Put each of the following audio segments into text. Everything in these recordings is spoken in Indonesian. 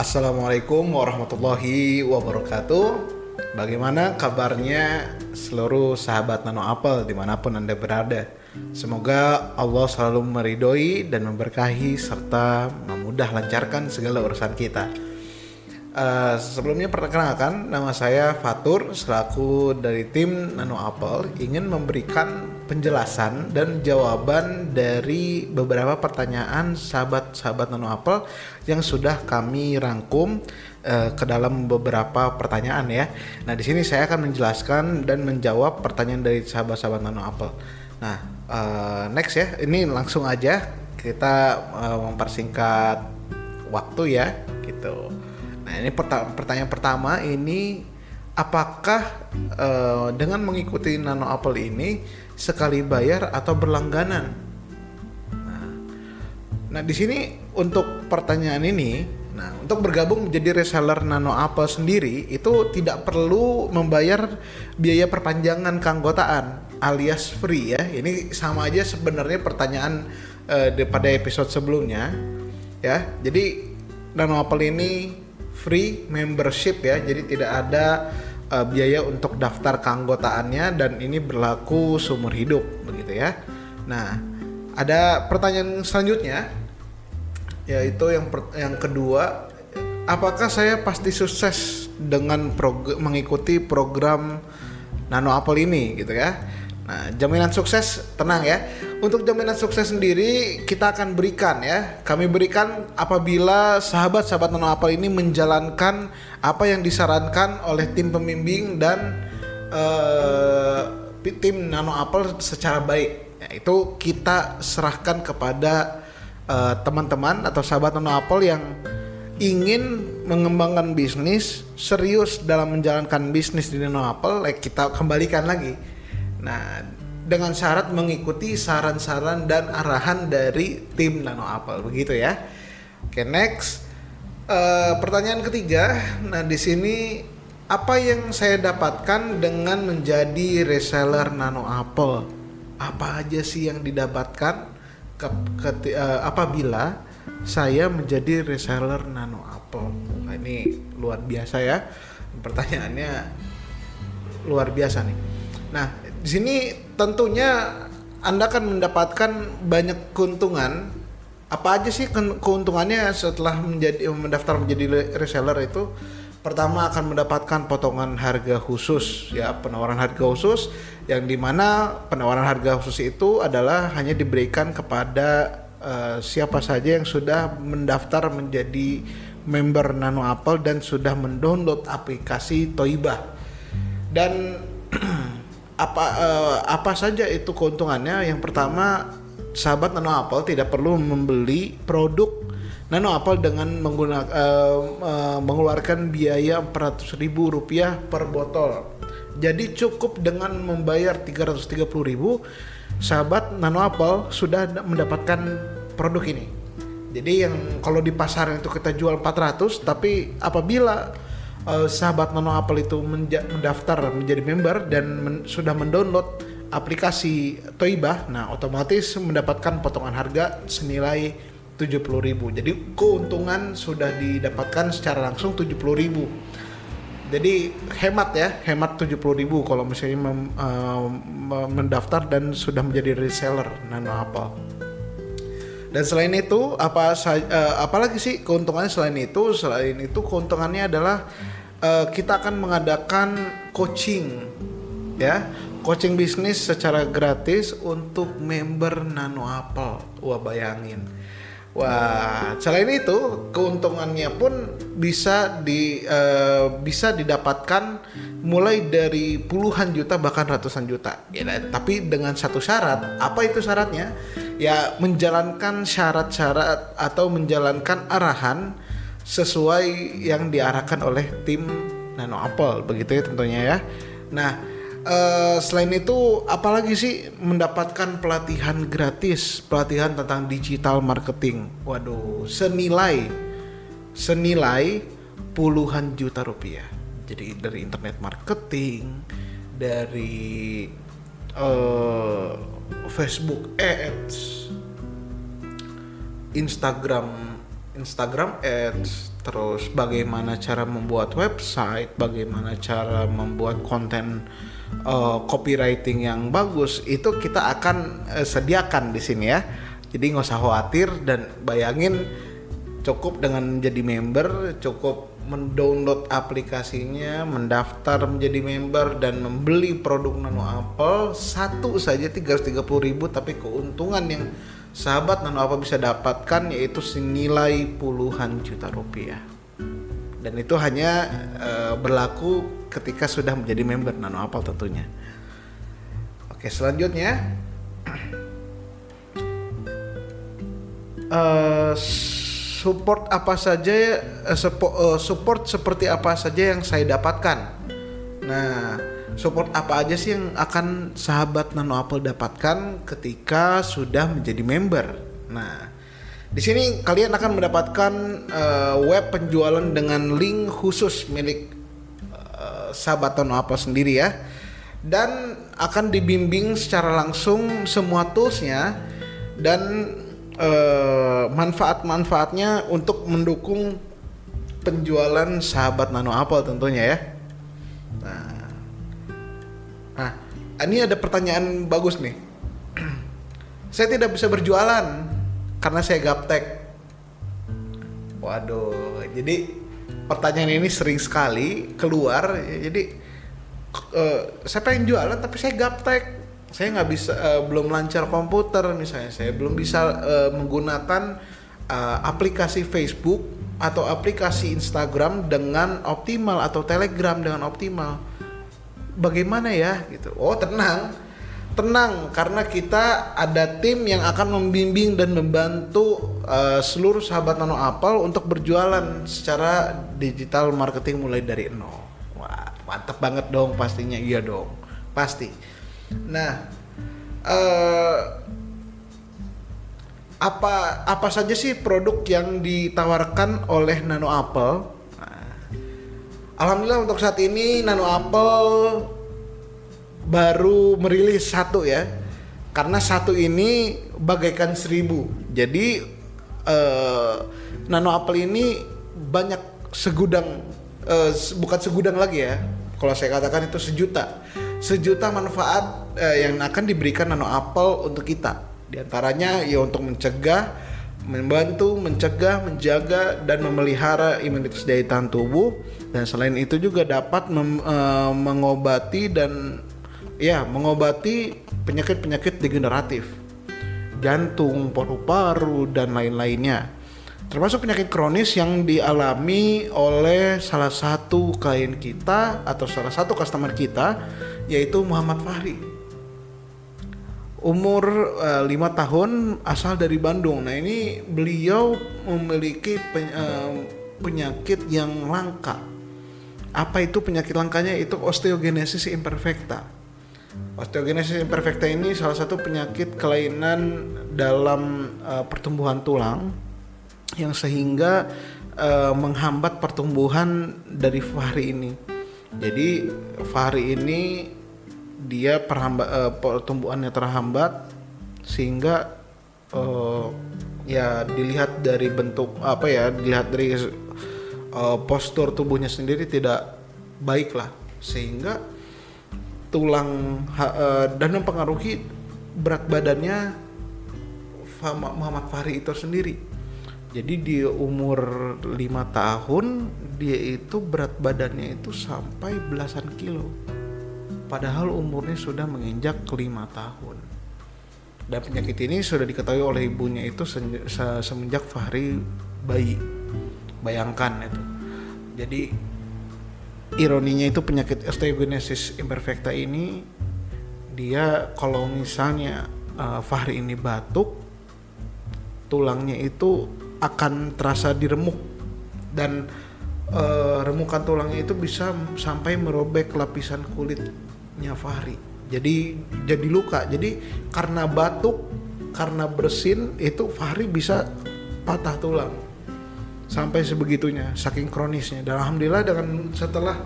Assalamualaikum warahmatullahi wabarakatuh. Bagaimana kabarnya seluruh sahabat Nano Apple di mana pun Anda berada? Semoga Allah selalu meridoi dan memberkahi serta memudah lancarkan segala urusan kita. Uh, sebelumnya perkenalkan nama saya Fatur selaku dari tim Nano Apple ingin memberikan penjelasan dan jawaban dari beberapa pertanyaan sahabat-sahabat Nano Apple yang sudah kami rangkum uh, ke dalam beberapa pertanyaan ya. Nah di sini saya akan menjelaskan dan menjawab pertanyaan dari sahabat-sahabat Nano Apple. Nah uh, next ya ini langsung aja kita uh, mempersingkat waktu ya gitu. Nah, ini pertanyaan pertama ini apakah uh, dengan mengikuti Nano Apple ini sekali bayar atau berlangganan? Nah, nah di sini untuk pertanyaan ini, nah untuk bergabung menjadi reseller Nano Apple sendiri itu tidak perlu membayar biaya perpanjangan keanggotaan alias free ya. Ini sama aja sebenarnya pertanyaan uh, pada episode sebelumnya ya. Jadi Nano Apple ini free membership ya jadi tidak ada uh, biaya untuk daftar keanggotaannya dan ini berlaku seumur hidup begitu ya nah ada pertanyaan selanjutnya yaitu yang per, yang kedua apakah saya pasti sukses dengan prog mengikuti program Nano Apple ini gitu ya Nah, jaminan sukses tenang ya. Untuk jaminan sukses sendiri kita akan berikan ya. Kami berikan apabila sahabat-sahabat Nano Apple ini menjalankan apa yang disarankan oleh tim pembimbing dan uh, tim Nano Apple secara baik. Itu kita serahkan kepada eh, teman-teman uh, atau sahabat Nano Apple yang ingin mengembangkan bisnis serius dalam menjalankan bisnis di Nano Apple, like kita kembalikan lagi Nah, dengan syarat mengikuti saran-saran dan arahan dari tim Nano Apple begitu ya. Oke, next. Uh, pertanyaan ketiga. Nah, di sini apa yang saya dapatkan dengan menjadi reseller Nano Apple? Apa aja sih yang didapatkan ke, ke, uh, apabila saya menjadi reseller Nano Apple? Nah, ini luar biasa ya. Pertanyaannya luar biasa nih. Nah, di sini tentunya Anda akan mendapatkan banyak keuntungan. Apa aja sih keuntungannya setelah menjadi mendaftar menjadi reseller itu? Pertama akan mendapatkan potongan harga khusus ya penawaran harga khusus yang di mana penawaran harga khusus itu adalah hanya diberikan kepada uh, siapa saja yang sudah mendaftar menjadi member Nano Apple dan sudah mendownload aplikasi Toibah dan apa uh, apa saja itu keuntungannya? Yang pertama, sahabat Nano Apple tidak perlu membeli produk Nano Apple dengan menggunakan uh, uh, mengeluarkan biaya 400 ribu rupiah per botol. Jadi cukup dengan membayar 330 ribu, sahabat Nano Apple sudah mendapatkan produk ini. Jadi yang kalau di pasar itu kita jual 400, tapi apabila uh, sahabat Nano Apple itu mendaftar menjadi member dan men sudah mendownload aplikasi Toibah, nah otomatis mendapatkan potongan harga senilai 70.000. Jadi keuntungan sudah didapatkan secara langsung 70.000. Jadi hemat ya, hemat 70.000 kalau misalnya mem, uh, mendaftar dan sudah menjadi reseller Nano Apple. Dan selain itu apa uh, apalagi sih keuntungannya selain itu? Selain itu keuntungannya adalah uh, kita akan mengadakan coaching ya. Coaching bisnis secara gratis untuk member Nano Apple. Wah, bayangin. Wah, selain itu keuntungannya pun bisa di uh, bisa didapatkan mulai dari puluhan juta bahkan ratusan juta. Ya, tapi dengan satu syarat. Apa itu syaratnya? Ya menjalankan syarat-syarat atau menjalankan arahan sesuai yang diarahkan oleh tim Nano Apple begitu ya tentunya ya. Nah, uh, selain itu apalagi sih mendapatkan pelatihan gratis, pelatihan tentang digital marketing. Waduh, senilai senilai puluhan juta rupiah. Jadi dari internet marketing, dari uh, Facebook Ads, Instagram Instagram Ads, terus bagaimana cara membuat website, bagaimana cara membuat konten uh, copywriting yang bagus, itu kita akan uh, sediakan di sini ya. Jadi nggak usah khawatir dan bayangin cukup dengan menjadi member, cukup mendownload aplikasinya, mendaftar menjadi member dan membeli produk Nano Apple satu saja 330.000 tapi keuntungan yang sahabat Nano Apple bisa dapatkan yaitu senilai puluhan juta rupiah. Dan itu hanya uh, berlaku ketika sudah menjadi member Nano Apple tentunya. Oke, selanjutnya uh, support apa saja uh, support seperti apa saja yang saya dapatkan. Nah, support apa aja sih yang akan sahabat Nano Apple dapatkan ketika sudah menjadi member? Nah, di sini kalian akan mendapatkan uh, web penjualan dengan link khusus milik uh, sahabat Nano Apple sendiri ya. Dan akan dibimbing secara langsung semua toolsnya dan uh, manfaat-manfaatnya untuk mendukung penjualan sahabat Nano Apple tentunya ya. Nah, nah ini ada pertanyaan bagus nih. saya tidak bisa berjualan karena saya gaptek. Waduh, jadi pertanyaan ini sering sekali keluar. Jadi uh, saya pengen jualan tapi saya gaptek saya nggak bisa uh, belum lancar komputer misalnya. Saya belum bisa uh, menggunakan uh, aplikasi Facebook atau aplikasi Instagram dengan optimal atau Telegram dengan optimal. Bagaimana ya gitu. Oh tenang. Tenang karena kita ada tim yang akan membimbing dan membantu uh, seluruh sahabat Nano Apple untuk berjualan secara digital marketing mulai dari nol. Wah mantep banget dong pastinya. Iya dong pasti Nah, uh, apa apa saja sih produk yang ditawarkan oleh Nano Apple? Alhamdulillah untuk saat ini Nano Apple baru merilis satu ya, karena satu ini bagaikan seribu. Jadi uh, Nano Apple ini banyak segudang, uh, bukan segudang lagi ya. Kalau saya katakan itu sejuta sejuta manfaat eh, yang akan diberikan Nano Apple untuk kita. Di antaranya ya untuk mencegah, membantu, mencegah, menjaga dan memelihara imunitas daya tahan tubuh. Dan selain itu juga dapat eh, mengobati dan ya mengobati penyakit-penyakit degeneratif. Jantung, paru-paru dan lain-lainnya. Termasuk penyakit kronis yang dialami oleh salah satu klien kita atau salah satu customer kita yaitu Muhammad Fahri. Umur uh, lima tahun asal dari Bandung. Nah ini beliau memiliki pen, uh, penyakit yang langka. Apa itu penyakit langkanya? Itu osteogenesis imperfecta. Osteogenesis imperfecta ini salah satu penyakit kelainan dalam uh, pertumbuhan tulang yang sehingga uh, menghambat pertumbuhan dari Fahri ini. Jadi Fahri ini dia perhamba, uh, pertumbuhannya terhambat sehingga uh, ya dilihat dari bentuk apa ya dilihat dari uh, postur tubuhnya sendiri tidak baik lah. Sehingga tulang uh, dan mempengaruhi berat badannya Muhammad Fahri itu sendiri. Jadi di umur lima tahun dia itu berat badannya itu sampai belasan kilo padahal umurnya sudah menginjak lima tahun. Dan penyakit ini sudah diketahui oleh ibunya itu semenjak Fahri bayi. Bayangkan itu. Jadi ironinya itu penyakit osteogenesis imperfecta ini dia kalau misalnya uh, Fahri ini batuk tulangnya itu akan terasa diremuk dan uh, remukan tulangnya itu bisa sampai merobek lapisan kulit nya Fahri. Jadi jadi luka. Jadi karena batuk karena bersin itu Fahri bisa patah tulang. Sampai sebegitunya saking kronisnya. Dan alhamdulillah dengan setelah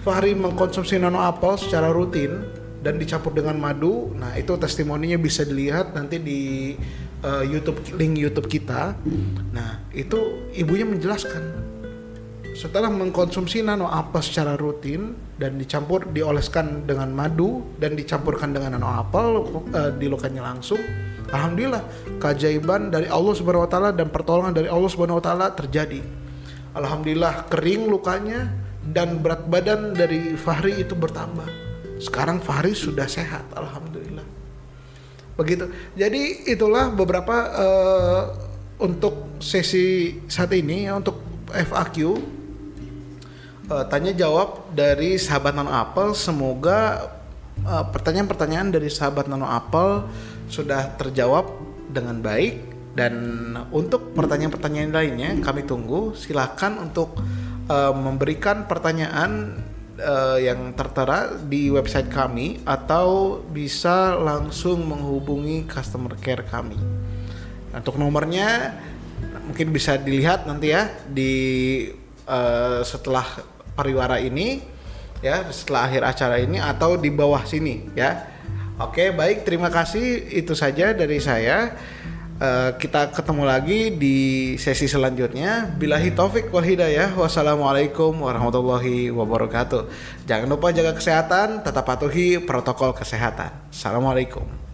Fahri mengkonsumsi nano apel secara rutin dan dicampur dengan madu nah itu testimoninya bisa dilihat nanti di uh, YouTube link YouTube kita. Nah itu ibunya menjelaskan setelah mengkonsumsi nano apel secara rutin dan dicampur dioleskan dengan madu dan dicampurkan dengan nano apel uh, di lukanya langsung alhamdulillah keajaiban dari Allah Subhanahu wa taala dan pertolongan dari Allah Subhanahu wa taala terjadi. Alhamdulillah kering lukanya dan berat badan dari Fahri itu bertambah. Sekarang Fahri sudah sehat alhamdulillah. Begitu. Jadi itulah beberapa uh, untuk sesi saat ini ya, untuk FAQ uh, tanya jawab dari sahabat Nano Apple. Semoga eh, pertanyaan-pertanyaan dari sahabat Nano Apple sudah terjawab dengan baik dan untuk pertanyaan-pertanyaan lainnya kami tunggu. Silakan untuk uh, memberikan pertanyaan uh, yang tertera di website kami atau bisa langsung menghubungi customer care kami. Untuk nomornya mungkin bisa dilihat nanti ya di uh, setelah pariwara ini ya setelah akhir acara ini atau di bawah sini ya. Oke, baik terima kasih itu saja dari saya. Uh, kita ketemu lagi di sesi selanjutnya. Bilahi taufik wal hidayah. Wassalamualaikum warahmatullahi wabarakatuh. Jangan lupa jaga kesehatan, tetap patuhi protokol kesehatan. Assalamualaikum.